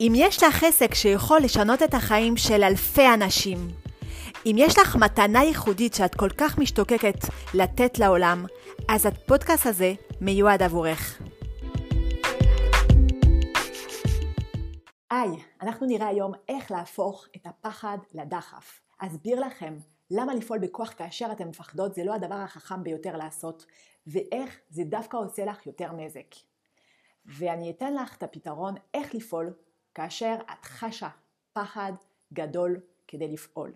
אם יש לך עסק שיכול לשנות את החיים של אלפי אנשים, אם יש לך מתנה ייחודית שאת כל כך משתוקקת לתת לעולם, אז הפודקאסט הזה מיועד עבורך. היי, אנחנו נראה היום איך להפוך את הפחד לדחף. אסביר לכם למה לפעול בכוח כאשר אתן מפחדות זה לא הדבר החכם ביותר לעשות, ואיך זה דווקא עושה לך יותר נזק. ואני אתן לך את הפתרון איך לפעול כאשר את חשה פחד גדול כדי לפעול.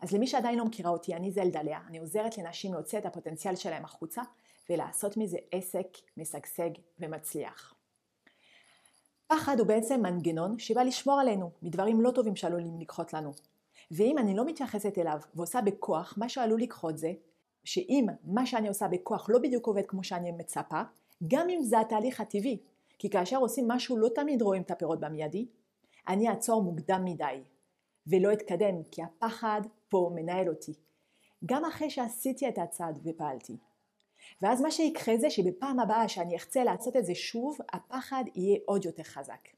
אז למי שעדיין לא מכירה אותי, אני זלדליה, אני עוזרת לנשים להוציא את הפוטנציאל שלהם החוצה ולעשות מזה עסק משגשג ומצליח. פחד הוא בעצם מנגנון שבא לשמור עלינו מדברים לא טובים שעלולים לקחות לנו. ואם אני לא מתייחסת אליו ועושה בכוח, מה שעלול לקחות זה שאם מה שאני עושה בכוח לא בדיוק עובד כמו שאני מצפה, גם אם זה התהליך הטבעי, כי כאשר עושים משהו לא תמיד רואים את הפירות במיידי, אני אעצור מוקדם מדי ולא אתקדם כי הפחד פה מנהל אותי. גם אחרי שעשיתי את הצעד ופעלתי. ואז מה שיקרה זה שבפעם הבאה שאני אחצה לעשות את זה שוב, הפחד יהיה עוד יותר חזק.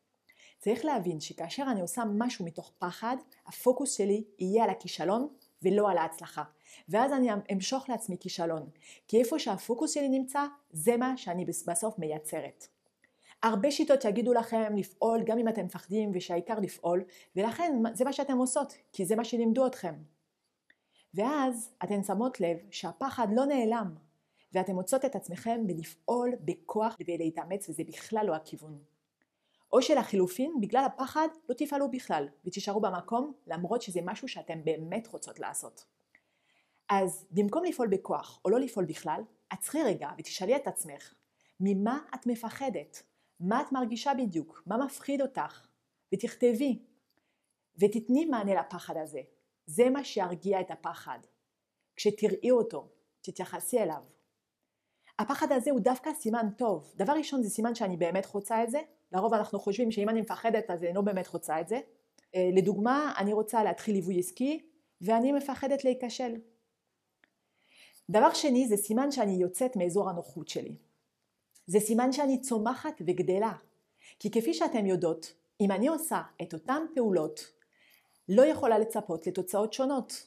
צריך להבין שכאשר אני עושה משהו מתוך פחד, הפוקוס שלי יהיה על הכישלון ולא על ההצלחה. ואז אני אמשוך לעצמי כישלון. כי איפה שהפוקוס שלי נמצא, זה מה שאני בסוף מייצרת. הרבה שיטות יגידו לכם לפעול גם אם אתם מפחדים ושהעיקר לפעול, ולכן זה מה שאתם עושות, כי זה מה שלימדו אתכם. ואז אתן שמות לב שהפחד לא נעלם, ואתן מוצאות את עצמכם בלפעול בכוח ולהתאמץ וזה בכלל לא הכיוון. או שלחילופין, בגלל הפחד לא תפעלו בכלל ותישארו במקום למרות שזה משהו שאתם באמת רוצות לעשות. אז במקום לפעול בכוח או לא לפעול בכלל, עצרי רגע ותשאלי את עצמך, ממה את מפחדת? מה את מרגישה בדיוק? מה מפחיד אותך? ותכתבי ותתני מענה לפחד הזה. זה מה שירגיע את הפחד. כשתראי אותו, תתייחסי אליו. הפחד הזה הוא דווקא סימן טוב. דבר ראשון זה סימן שאני באמת רוצה את זה. לרוב אנחנו חושבים שאם אני מפחדת אז אני לא באמת רוצה את זה. אה, לדוגמה, אני רוצה להתחיל ליווי עסקי ואני מפחדת להיכשל. דבר שני זה סימן שאני יוצאת מאזור הנוחות שלי. זה סימן שאני צומחת וגדלה. כי כפי שאתם יודעות, אם אני עושה את אותן פעולות, לא יכולה לצפות לתוצאות שונות.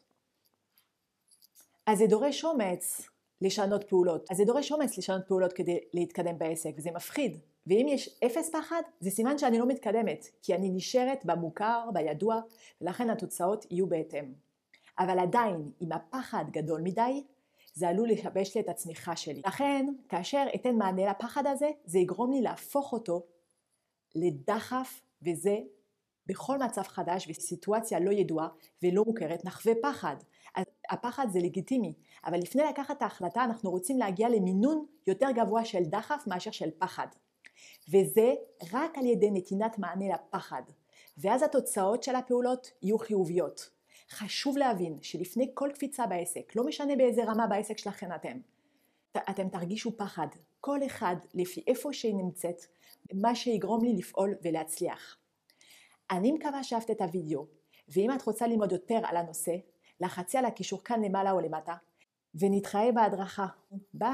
אז זה דורש אומץ לשנות פעולות. אז זה דורש אומץ לשנות פעולות כדי להתקדם בעסק, וזה מפחיד. ואם יש אפס פחד, זה סימן שאני לא מתקדמת, כי אני נשארת במוכר, בידוע, ולכן התוצאות יהיו בהתאם. אבל עדיין, אם הפחד גדול מדי, זה עלול לשבש לי את הצמיחה שלי. לכן, כאשר אתן מענה לפחד הזה, זה יגרום לי להפוך אותו לדחף, וזה בכל מצב חדש וסיטואציה לא ידועה ולא מוכרת נחווה פחד. אז הפחד זה לגיטימי, אבל לפני לקחת את ההחלטה אנחנו רוצים להגיע למינון יותר גבוה של דחף מאשר של פחד. וזה רק על ידי נתינת מענה לפחד. ואז התוצאות של הפעולות יהיו חיוביות. חשוב להבין שלפני כל קפיצה בעסק, לא משנה באיזה רמה בעסק שלכם אתם, אתם תרגישו פחד, כל אחד לפי איפה שהיא נמצאת, מה שיגרום לי לפעול ולהצליח. אני מקווה שאהבת את הוידאו, ואם את רוצה ללמוד יותר על הנושא, לחצי על הקישור כאן למעלה או למטה, ונתראה בהדרכה. ביי!